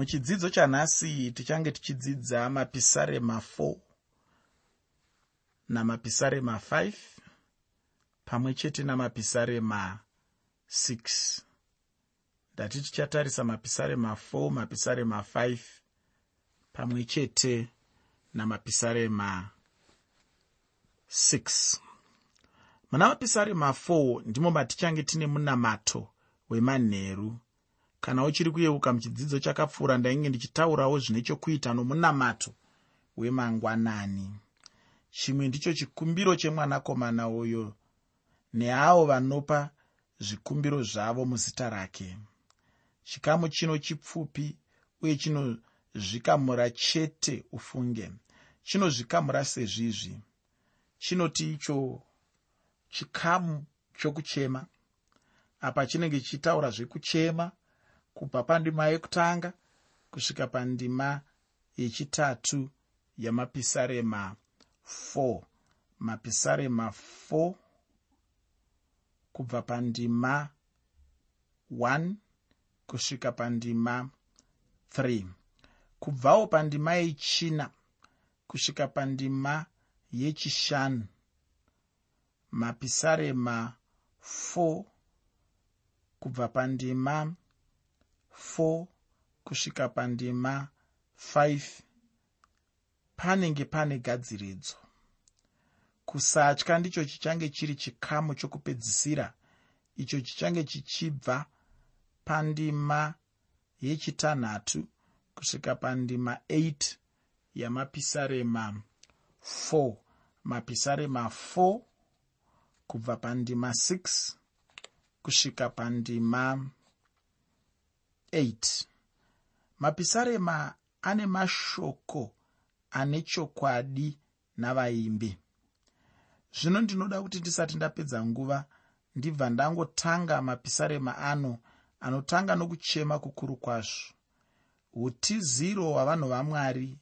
muchidzidzo chanhasi tichange tichidzidza mapisarema 4 namapisarema 5 pamwe chete namapisarema 6 ndati tichatarisa mapisarema 4 mapisarema 5 pamwe chete namapisarema 6 muna mapisarema 4 ndimo matichange tine munamato wemanheru kana uchiri kuyeuka muchidzidzo chakapfuura ndainge ndichitaurawo zvine chokuita nomunamato wemangwanani. Chimwe ndicho chikumbiro chemwanakomana uyo neavo vanopa zvikumbiro zvavo muzita rake. Chikamu chino chipfupi uye chinozvikamura chete ufunge. Chinozvikamura sezvizvi. Chinoti icho chikamu chokuchema. Apa chinenge chichitaura zvekuchema kubva pandima yekutanga kusvika pandima yechitatu yamapisarema 4 mapisarema 4 kubva pandima 1 kusvika pandima 3 kubvawo pandima yechina kusvika pandima yechishanu. Mapisarema 4 kubva pandima 4 kusvika pandima 5 panenge pane gadziridzo kusatya ndicho chichange chiri chikamu chokupedzisira. Icho chichange chichibva pandima yechitanhatu kusvika pandima 8 yamapisarema 4 mapisarema 4 kubva pandima 6 kusvika pandima 8 mapisarema ane mashoko ane chokwadi navaimbi. Zvino ndinoda kuti ndisati ndapedza nguva ndibva ndangotanga mapisarema ano anotanga nokuchema kukuru kwazvo. Utiziro hwavanhu vamwari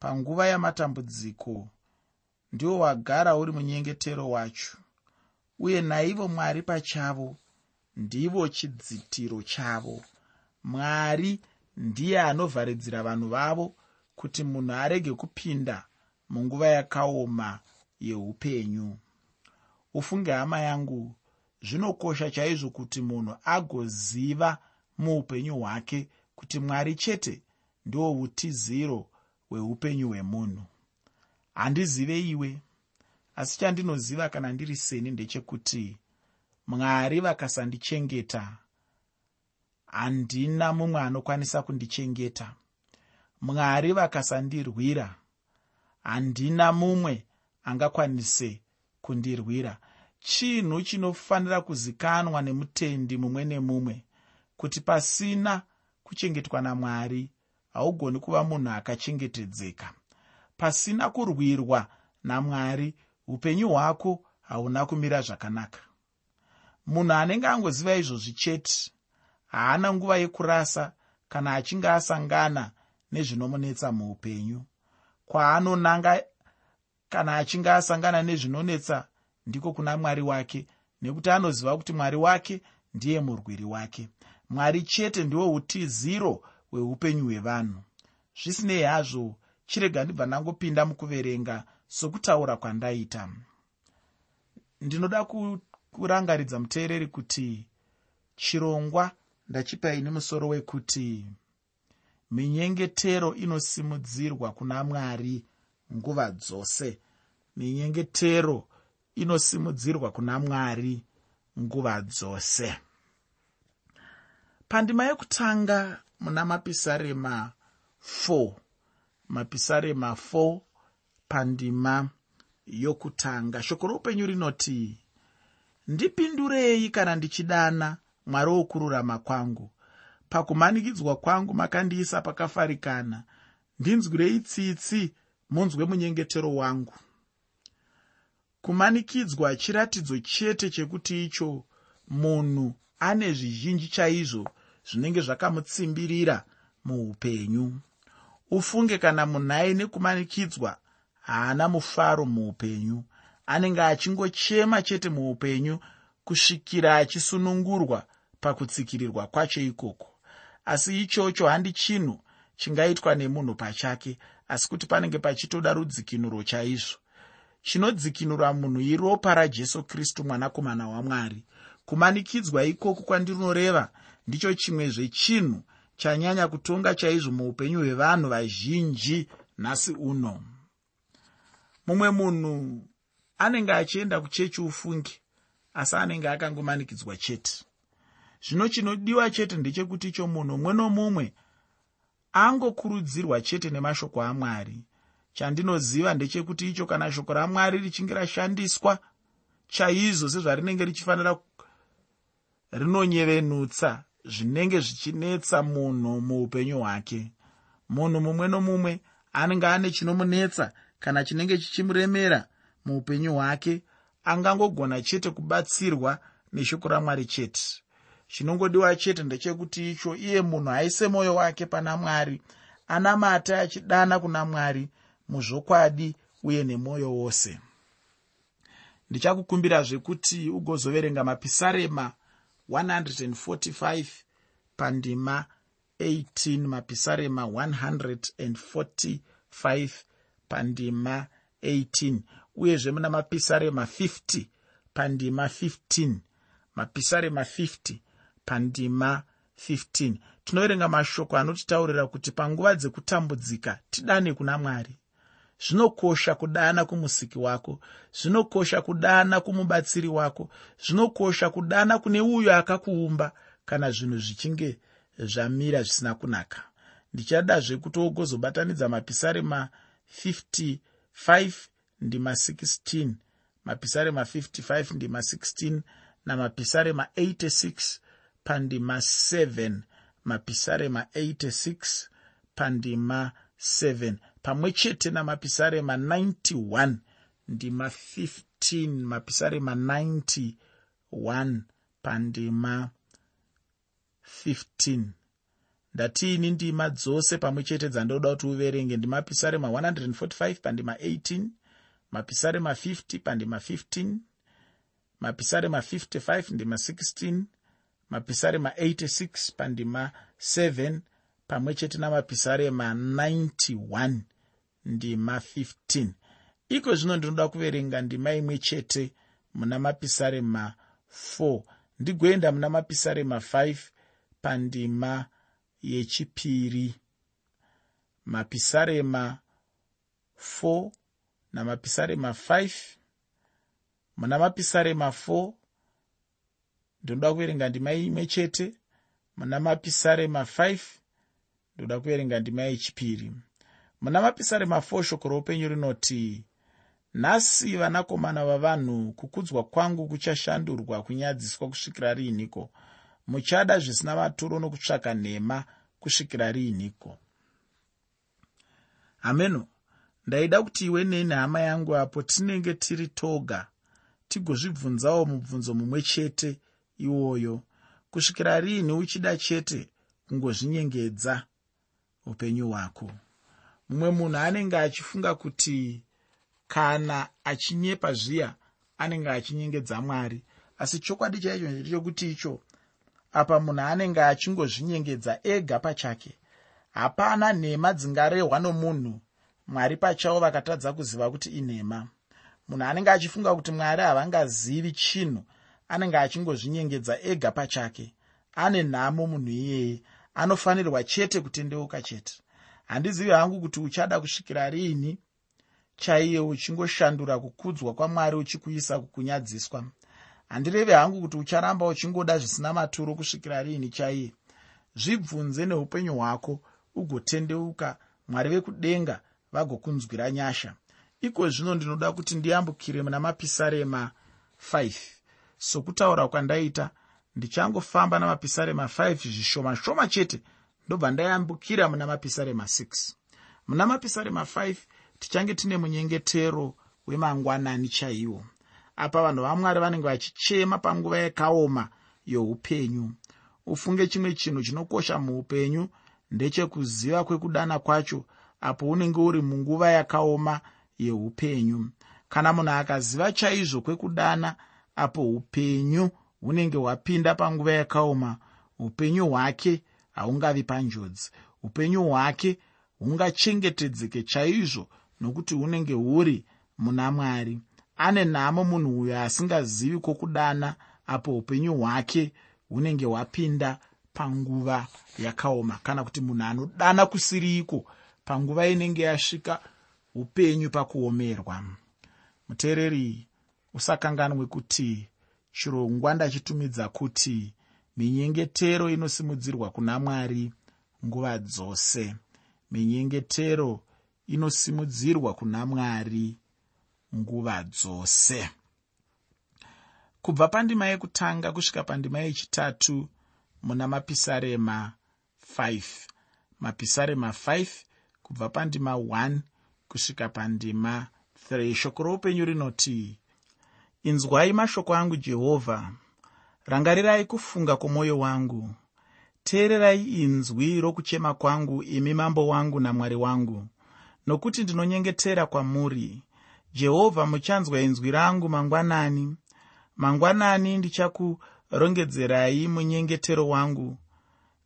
panguva yamatambudziko ndiwo wagara uri munyengetero wacho. Uye naivo mwari pachavo ndivo chidzitiro chavo mwari ndiye anovharidzira vanhu vavo kuti munhu arege kupinda munguva yakaoma yeupenyu. Ufunge hama yangu zvinokosha chaizvo kuti munhu agoziva muupenyu hwake kuti mwari chete ndiwo utiziro hweupenyu hwemunhu. Handizive iwe asi chandinoziva kana ndiri seni ndechekuti mwari vakasandichengeta handina mumwe anokwanisa kundichengeta. Mwari vakasandirwira. Handina mumwe angakwanise kundirwira. Chinhu chinofanira kuzikanwa nemutendi mumwe nemumwe kuti pasina kuchengetwa namwari haugoni kuva munhu akachengetedzeka. Pasina kurwirwa namwari upenyu hwako hauna kumira zvakanaka. Munhu anenge angoziva izvozvi chete haana nguva yekurasa kana achinge asangana nezvinomunetsa muupenyu. Kwaanonanga kana achinge asangana nezvinonetsa ndiko kuna mwari wake nekuti anoziva kuti mwari wake ndiye murwiri wake. Mwari chete ndiwo utiziro hweupenyu hwevanhu. Zvisinei hazvo chirega ndibva ndangopinda mukuverenga sokutaura kwandaita. Ndinoda kurangaridza muteereri kuti chirongwa ndachipaini musoro wekuti minyengetero inosimudzirwa kuna mwari nguva dzose. Minyengetero inosimudzirwa kuna mwari nguva dzose. Pandima yekutanga muna mapisarema 4 mapisarema 4 pandima yokutanga. Shoko roupenyu rinoti ndipindurei kana ndichidana mwari wokururama kwangu. Pakumanikidzwa kwangu makandiisa pakafarikana. Ndinzwirei tsitsi munzwe munyengetero wangu. Kumanikidzwa chiratidzo chete chekuti icho munhu ane zvizhinji chaizvo zvinenge zvakamutsimbirira muupenyu. Ufunge kana munhu aine kumanikidzwa haana mufaro muupenyu. Anenge achingochema chete muupenyu kusvikira achisunungurwa pakutsikirirwa kwacho ikoko. Asi ichocho handi chinhu chingaitwa nemunhu pachake asi kuti panenge pachitoda rudzikinuro chaizvo. Chinodzikinura munhu iropa rajesu kristu mwanakomana wamwari. Kumanikidzwa ikoko kwandinoreva ndicho chimwe zvechinhu chanyanya kutonga chaizvo muupenyu hwevanhu vazhinji nhasi uno. Mumwe munhu anenge achienda kuchechi ufungi asi anenge akangomanikidzwa chete zvino chinodiwa chete ndechekuti icho munhu mumwe nomumwe angokurudzirwa chete nemashoko amwari. Chandinoziva ndechekuti icho kana shoko ramwari richinge rashandiswa chaizvo sezvarinenge richifanira rinonyevenutsa zvinenge zvichinetsa munhu muupenyu hwake. Munhu mumwe nomumwe anenge ane chinomunetsa kana chinenge chichimuremera muupenyu hwake angangogona chete kubatsirwa neshoko ramwari chete chinongodiwa chete ndechekuti icho iye munhu aise mwoyo wake pana mwari anamate achidana kuna mwari muzvokwadi uye nemwoyo wose. Ndichakukumbira zvekuti ugozoverenga mapisarema 145 pandima 18 mapisarema 145 pandima 18 uyezve muna mapisarema 50 pandima 15 mapisarema 50 pandima 15 tinoverenga mashoko anotitaurira kuti panguva dzekutambudzika tidane kuna mwari. Zvinokosha kudana kumusiki wako zvinokosha kudana kumubatsiri wako zvinokosha kudana kune uyo akakuumba kana zvinhu zvichinge zvamira zvisina kunaka. Ndichadazve kuti wogozobatanidza mapisarema 55 ndima 16 mapisarema 55 ndima 16 namapisarema 86 pandima 7 mapisarema 86 pandima 7 pamwe chete namapisarema 91 ndima 15 mapisarema 91 pandima 15 ndatiini ndima dzose pamwe chete dzandoda kuti uverenge. Ndimapisarema 145 pandima 18 mapisarema 50 pandima 15 mapisarema 55 ndima 16 mapisarema 86 pandima 7 pamwe chete namapisarema 91 ndima 15 iko zvino ndinoda kuverenga ndima imwe chete muna mapisarema 4 ndigoenda muna mapisarema 5 pandima yechipiri. Mapisarema 4 namapisarema 5 muna mapisarema 4 ndinoda kuverenga ndima imwe chete muna mapisarema 5 ndoda kuverenga ndima yechipiri. Muna mapisarema 4 shoko roupenyu rinoti nhasi vanakomana vavanhu kukudzwa kwangu kuchashandurwa kunyadziswa kusvikira riiniko? Muchada zvisina maturo nokutsvaka nhema kusvikira riiniko? Hameno ndaida kuti iwe nei nehama yangu apo tinenge tiri toga tigozvibvunzawo mubvunzo mumwe chete iwoyo. Kusvikira riini uchida chete kungozvinyengedza upenyu hwako? Mumwe munhu anenge achifunga kuti kana achinyepa zviya anenge achinyengedza mwari. Asi chokwadi chaicho ndechekuti icho apa munhu anenge achingozvinyengedza ega pachake. Hapana nhema dzingarehwa nomunhu mwari pachavo vakatadza kuziva kuti inhema munhu anenge achifunga kuti mwari havangazivi chinhu anenge achingozvinyengedza ega pachake. Ane nhamo munhu iyeye anofanirwa chete kutendeuka chete. Handizivi hangu kuti uchada kusvikira riini chaiye uchingoshandura kukudzwa kwamwari uchikuisa kukunyadziswa. Handirevi hangu kuti ucharamba uchingoda zvisina maturo kusvikira riini chaiye. Zvibvunze neupenyu hwako ugotendeuka mwari vekudenga vagokunzwira nyasha. Iko zvino ndinoda kuti ndiyambukire muna mapisarema 5 sokutaura kwandaita ndichangofamba namapisarema 5 zvishoma shoma chete ndobva ndayambukira muna mapisarema 6 muna mapisarema 5 tichange tine munyengetero wemangwanani chaiwo. Apa vanhu vamwari vanenge vachichema panguva yakaoma youpenyu. Ufunge chimwe chinhu chinokosha muupenyu ndechekuziva kwekudana kwacho apo unenge uri munguva yakaoma yeupenyu kana munhu akaziva chaizvo kwekudana apo upenyu hunenge hwapinda panguva yakaoma. Upenyu hwake haungavi panjodzi. Upenyu hwake hungachengetedzeke chaizvo nokuti hunenge huri muna mwari. Ane nhamo munhu uyo asingazivi kwokudana apo upenyu hwake hunenge hwapinda panguva yakaoma. Kana kuti munhu anodana kusiriiko panguva inenge yasvika upenyu pakuomerwa. Muteereri usakanganwe kuti chirongwa ndachitumidza kuti minyengetero inosimudzirwa kuna mwari nguva dzose. Minyengetero inosimudzirwa kuna mwari nguva dzose. Kubva pandima yekutanga kusvika pandima yechitatu muna mapisarema 5 mapisarema 5 kubva pandima 1 kusvika pandima 3 shoko roupenyu rinoti inzwai mashoko angu jehovha rangarirai kufunga kwomwoyo wangu. Teererai inzwi rokuchema kwangu imi mambo wangu namwari wangu. Nokuti ndinonyengetera kwamuri. Jehovha muchanzwa inzwi rangu mangwanani. Mangwanani ndichakurongedzerai munyengetero wangu.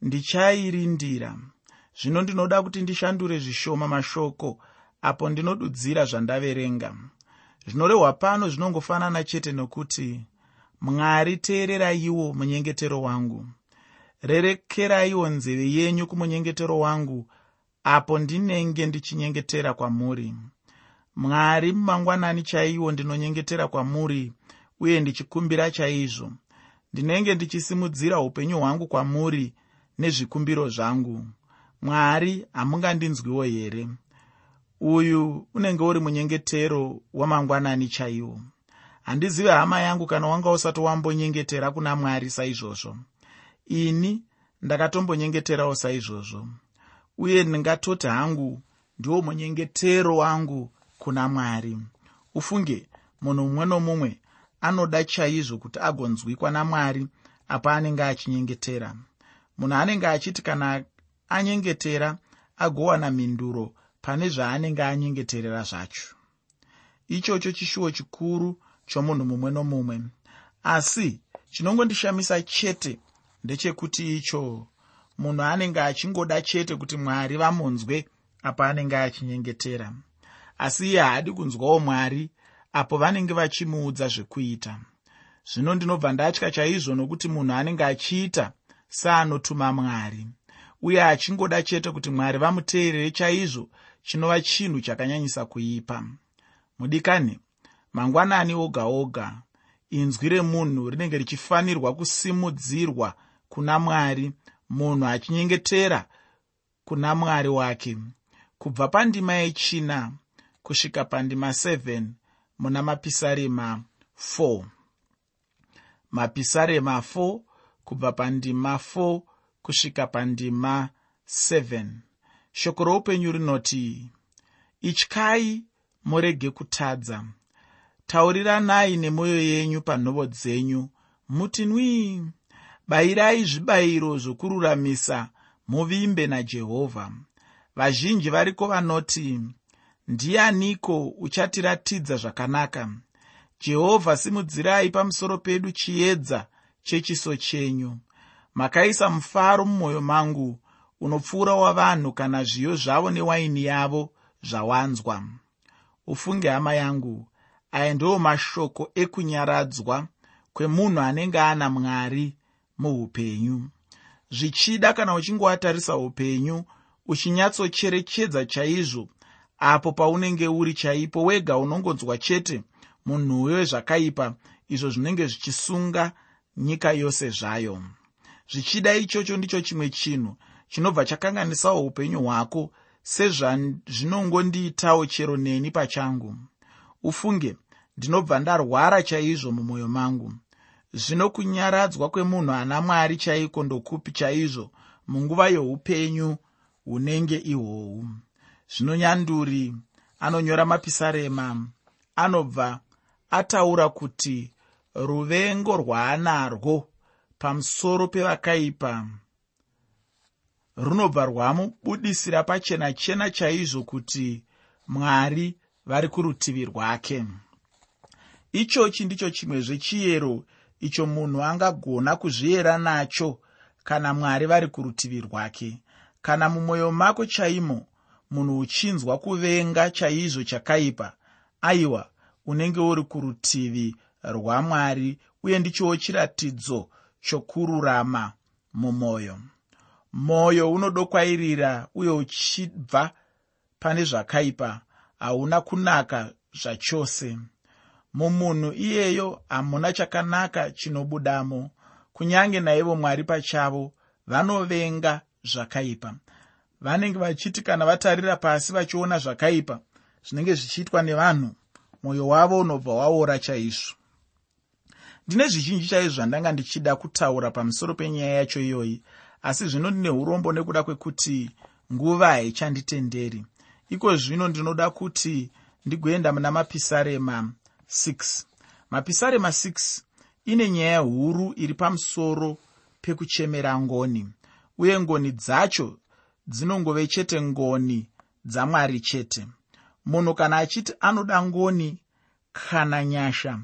Ndichairindira. Zvino ndinoda kuti ndishandure zvishoma mashoko apo ndinodudzira zvandaverenga zvinorehwa pano zvinongofanana chete nokuti mwari teereraiwo munyengetero wangu. Rerekeraiwo nzeve yenyu kumunyengetero wangu apo ndinenge ndichinyengetera kwamuri. Mwari mumangwanani chaiwo ndinonyengetera kwamuri uye ndichikumbira chaizvo. Ndinenge ndichisimudzira upenyu hwangu kwamuri nezvikumbiro zvangu. Mwari hamungandinzwiwo here uyu unenge uri munyengetero wamangwanani chaiwo. Handizive hama yangu kana wanga usati wambonyengetera kuna mwari saizvozvo. Ini ndakatombonyengeterawo saizvozvo. Uye ndingatoti hangu ndiwo munyengetero wangu kuna mwari. Ufunge munhu mumwe nomumwe anoda chaizvo kuti agonzwikwa namwari apa anenge achinyengetera. Munhu anenge achiti kana anyengetera agowana mhinduro pane zvaanenge anyengeterera zvacho. Ichocho chishuwo chikuru chomunhu mumwe nomumwe. Asi chinongondishamisa chete ndechekuti icho munhu anenge achingoda chete kuti mwari vamunzwe apa anenge achinyengetera. Asi iye haadi kunzwawo mwari apo vanenge vachimuudza zvekuita. Zvino ndinobva ndatya chaizvo nokuti munhu anenge achiita saanotuma mwari uye achingoda chete kuti mwari vamuteerere chaizvo chinova chinhu chakanyanyisa kuipa. Mudikani mangwanani oga oga inzwi remunhu rinenge richifanirwa kusimudzirwa kuna mwari munhu achinyengetera kuna mwari wake. Kubva pandima yechina kusvika pandima 7 muna mapisarema 4 mapisarema 4 kubva pandima 4 kusvika pandima 7 shoko roupenyu rinoti ityai murege kutadza. Tauriranai nemwoyo yenyu panhovo dzenyu. Muti nwii bayirai zvibayiro zvokururamisa muvimbe najehovha vazhinji variko vanoti ndianiko uchatiratidza zvakanaka? Jehovha simudzirai pamusoro pedu chiedza chechiso chenyu. Makaisa mufaro mumwoyo mangu unopfuura wavanhu kana zviyo zvavo newaini yavo zvawanzwa. Ufunge hama yangu aya ndiwo mashoko ekunyaradzwa kwemunhu anenge ana mwari muupenyu. Zvichida kana uchingoatarisa upenyu uchinyatsocherechedza chaizvo apo paunenge uri chaipo wega unongonzwa chete munhuyo zvakaipa izvo zvinenge zvichisunga nyika yose zvayo. Zvichida ichocho ndicho chimwe chinhu chinobva chakanganisawo upenyu hwako sezvazvinongondiitawo chero neni pachangu. Ufunge ndinobva ndarwara chaizvo mumwoyo mangu. Zvino kunyaradzwa kwemunhu ana mwari chaiko ndokupi chaizvo munguva youpenyu hunenge ihwohwu zvino nyanduri anonyora mapisarema anobva ataura kuti ruvengo rwaanarwo pamusoro pevakaipa runobva rwamubudisira pachena chena chaizvo kuti mwari vari kurutivi rwake. Ichochi ndicho chimwezvechiyero icho munhu angagona kuzviyera nacho kana mwari vari kurutivi rwake. Kana mumwoyo mako chaimo munhu uchinzwa kuvenga chaizvo chakaipa aiwa unenge uri kurutivi rwamwari uye ndichowo chiratidzo chokururama mumwoyo mwoyo unodokwairira uye uchibva pane zvakaipa hauna kunaka zvachose. Mumunhu iyeyo hamuna chakanaka chinobudamo kunyange naivo mwari pachavo vanovenga zvakaipa. Vanenge vachiti kana vatarira pasi vachiona zvakaipa zvinenge zvichiitwa nevanhu mwoyo wavo unobva waora chaizvo. Ndine zvizhinji chaizvo zvandanga ndichida kutaura pamusoro penyaya yacho iyoyi asi zvino ndine urombo nekuda kwekuti nguva haichanditenderi. Iko zvino ndinoda kuti ndigoenda muna mapisarema 6 mapisarema 6 ine nyaya huru iri pamusoro pekuchemera ngoni uye ngoni dzacho dzinongove chete ngoni dzamwari chete. Munhu kana achiti anoda ngoni kana nyasha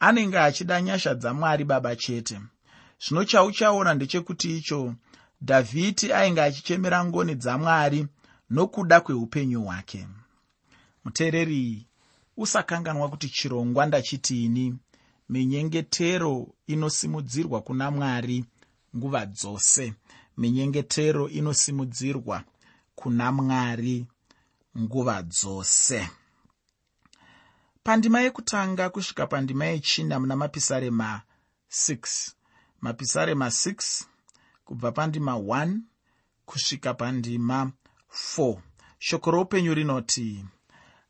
anenge achida nyasha dzamwari baba chete. Zvino chauchaona ndechekuti icho dhavhidhi ainge achichemera ngoni dzamwari nokuda kweupenyu hwake. Muteereri usakanganwa kuti chirongwa ndachitiini minyengetero inosimudzirwa kuna mwari nguva dzose. Minyengetero inosimudzirwa kuna mwari nguva dzose. Pandima yekutanga kusvika pandima yechina muna mapisarema 6 mapisarema 6 kubva pandima 1 kusvika pandima 4 shoko roupenyu rinoti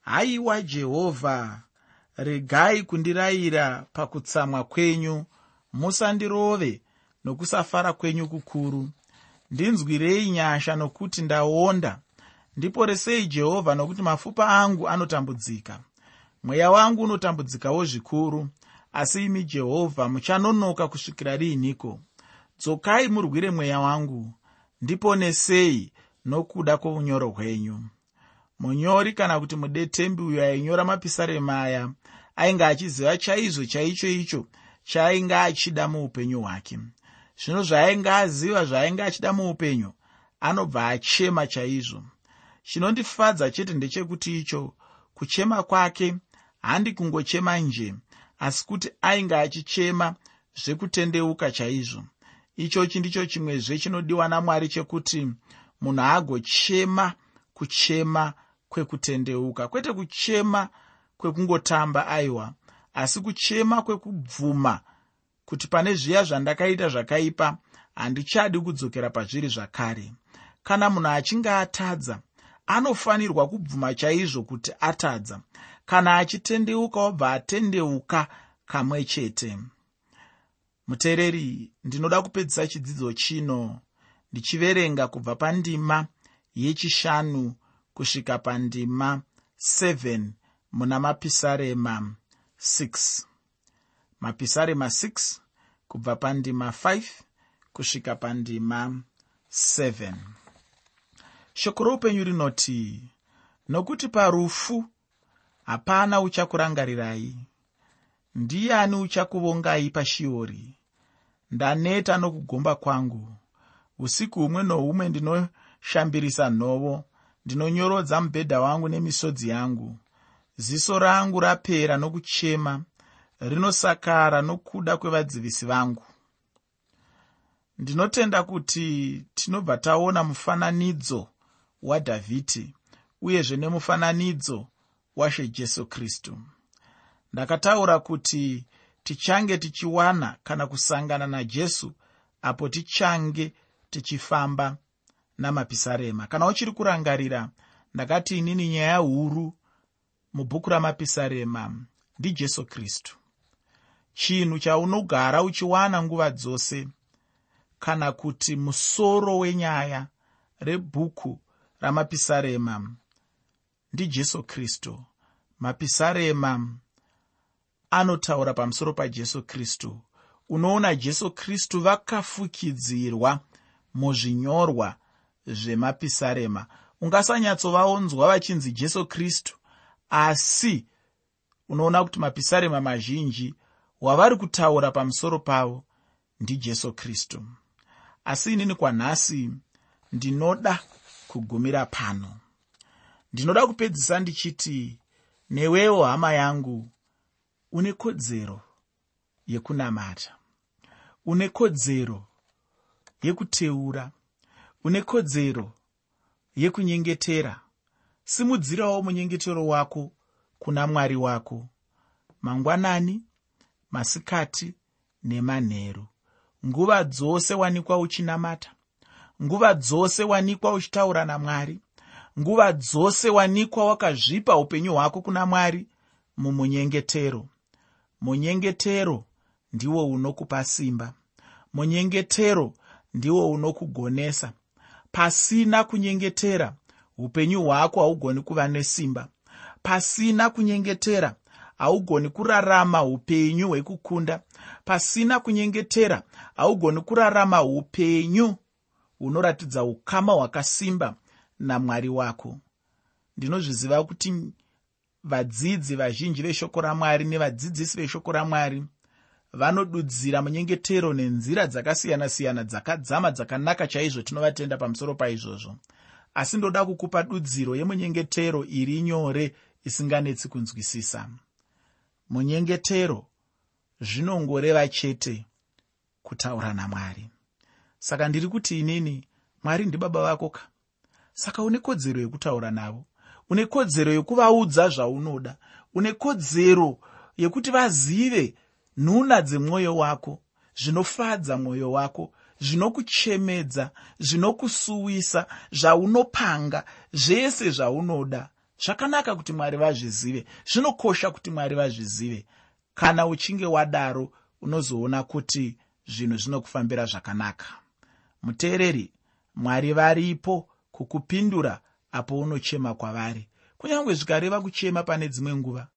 haiwa jehovha regai kundirayira pakutsamwa kwenyu. Musandirove nokusafara kwenyu kukuru. Ndinzwirei nyasha nokuti ndaonda. Ndiporesei jehovha nokuti mapfupa angu anotambudzika. Mweya wangu unotambudzikawo zvikuru asi imi jehovha muchanonoka kusvikira riiniko dzokai murwire mweya wangu ndiponesei nokuda kwounyoro hwenyu. Munyori kana kuti mudetembi uyo ainyora mapisarema aya ainge achiziva chaizvo chaicho icho chaainge achida muupenyu hwake. Zvino zvaainge aziva zvaainge achida muupenyu anobva achema chaizvo. Chinondifadza chete ndechekuti icho kuchema kwake handi kungochema nje asi kuti ainge achichema zvekutendeuka chaizvo ichochi ndicho chimwezve chinodiwa namwari chekuti munhu agochema kuchema kwekutendeuka. Kwete kuchema kwekungotamba aiwa asi kuchema kwekubvuma kuti pane zviya zvandakaita zvakaipa handichadi kudzokera pazviri zvakare. Kana munhu achinge atadza anofanirwa kubvuma chaizvo kuti atadza. Kana achitendeuka wobva atendeuka kamwe chete muteereri ndinoda kupedzisa chidzidzo chino. Ndichiverenga kubva pandima yechishanu kusvika pandima 7 muna mapisarema 6 mapisarema 6 kubva pandima 5 kusvika pandima 7 shoko roupenyu rinoti nokuti parufu hapana uchakurangarirai. Ndiani uchakuvongai pashiori ndaneta nokugomba kwangu. Usiku humwe nohumwe ndinoshambirisa nhovo ndinonyorodza mubhedha wangu nemisodzi yangu. Ziso rangu rapera nokuchema rinosakara nokuda kwevadzivisi vangu. Ndinotenda kuti tinobva taona mufananidzo wadhavhidhi uyezve nemufananidzo washe jesu kristu. Ndakataura kuti tichange tichiwana kana kusangana najesu apo tichange tichifamba namapisarema. Kana uchiri kurangarira ndakati inini nyaya huru mubhuku ramapisarema ndijesu kristu. Chinhu chaunogara uchiwana nguva dzose kana kuti musoro wenyaya rebhuku ramapisarema ndijesu kristu. Mapisarema anotaura pamusoro pajesu kristu. Unoona jesu kristu vakafukidzirwa muzvinyorwa zvemapisarema. Ungasanyatsovaonzwa vachinzi jesu kristu asi unoona kuti mapisarema mazhinji wavari kutaura pamusoro pavo ndijesu kristu. Asi inini kwanhasi ndinoda kugumira pano. Ndinoda kupedzisa ndichiti newewo hama yangu une kodzero yekunamata une kodzero yekuteura une kodzero yekunyengetera. Simudzirawo munyengetero wako kuna mwari wako mangwanani masikati nemanheru. Nguva dzose wanikwa uchinamata nguva dzose wanikwa uchitaura namwari nguva dzose wanikwa wakazvipa upenyu hwako kuna mwari mumunyengetero munyengetero ndiwo unokupa simba. Munyengetero ndiwo unokugonesa. Pasina kunyengetera upenyu hwako haugoni kuva nesimba. Pasina kunyengetera haugoni kurarama upenyu hwekukunda. Pasina kunyengetera haugoni kurarama upenyu hunoratidza ukama hwakasimba namwari wako. Ndinozviziva kuti vadzidzi vazhinji veshoko ramwari nevadzidzisi veshoko ramwari vanodudzira munyengetero nenzira dzakasiyana-siyana dzakadzama dzakanaka chaizvo tinovatenda pamusoro paizvozvo. Asi ndoda kukupa dudziro yemunyengetero iri nyore isinganetsi kunzwisisa. Munyengetero zvinongoreva chete kutaura namwari. Saka ndiri kuti inini mwari ndibaba vako ka? Saka une kodzero yekutaura navo une kodzero yekuvaudza zvaunoda une kodzero yekuti vazive nhuna dzemwoyo wako zvinofadza mwoyo wako zvinokuchemedza zvinokusuwisa zvaunopanga zvese zvaunoda. Zvakanaka kuti mwari vazvizive zvinokosha kuti mwari vazvizive. Kana uchinge wadaro unozoona kuti zvinhu zvinokufambira zvakanaka. Muteereri mwari varipo kukupindura apo unochema kwavari. Kunyange zvikareva kuchema pane dzimwe nguva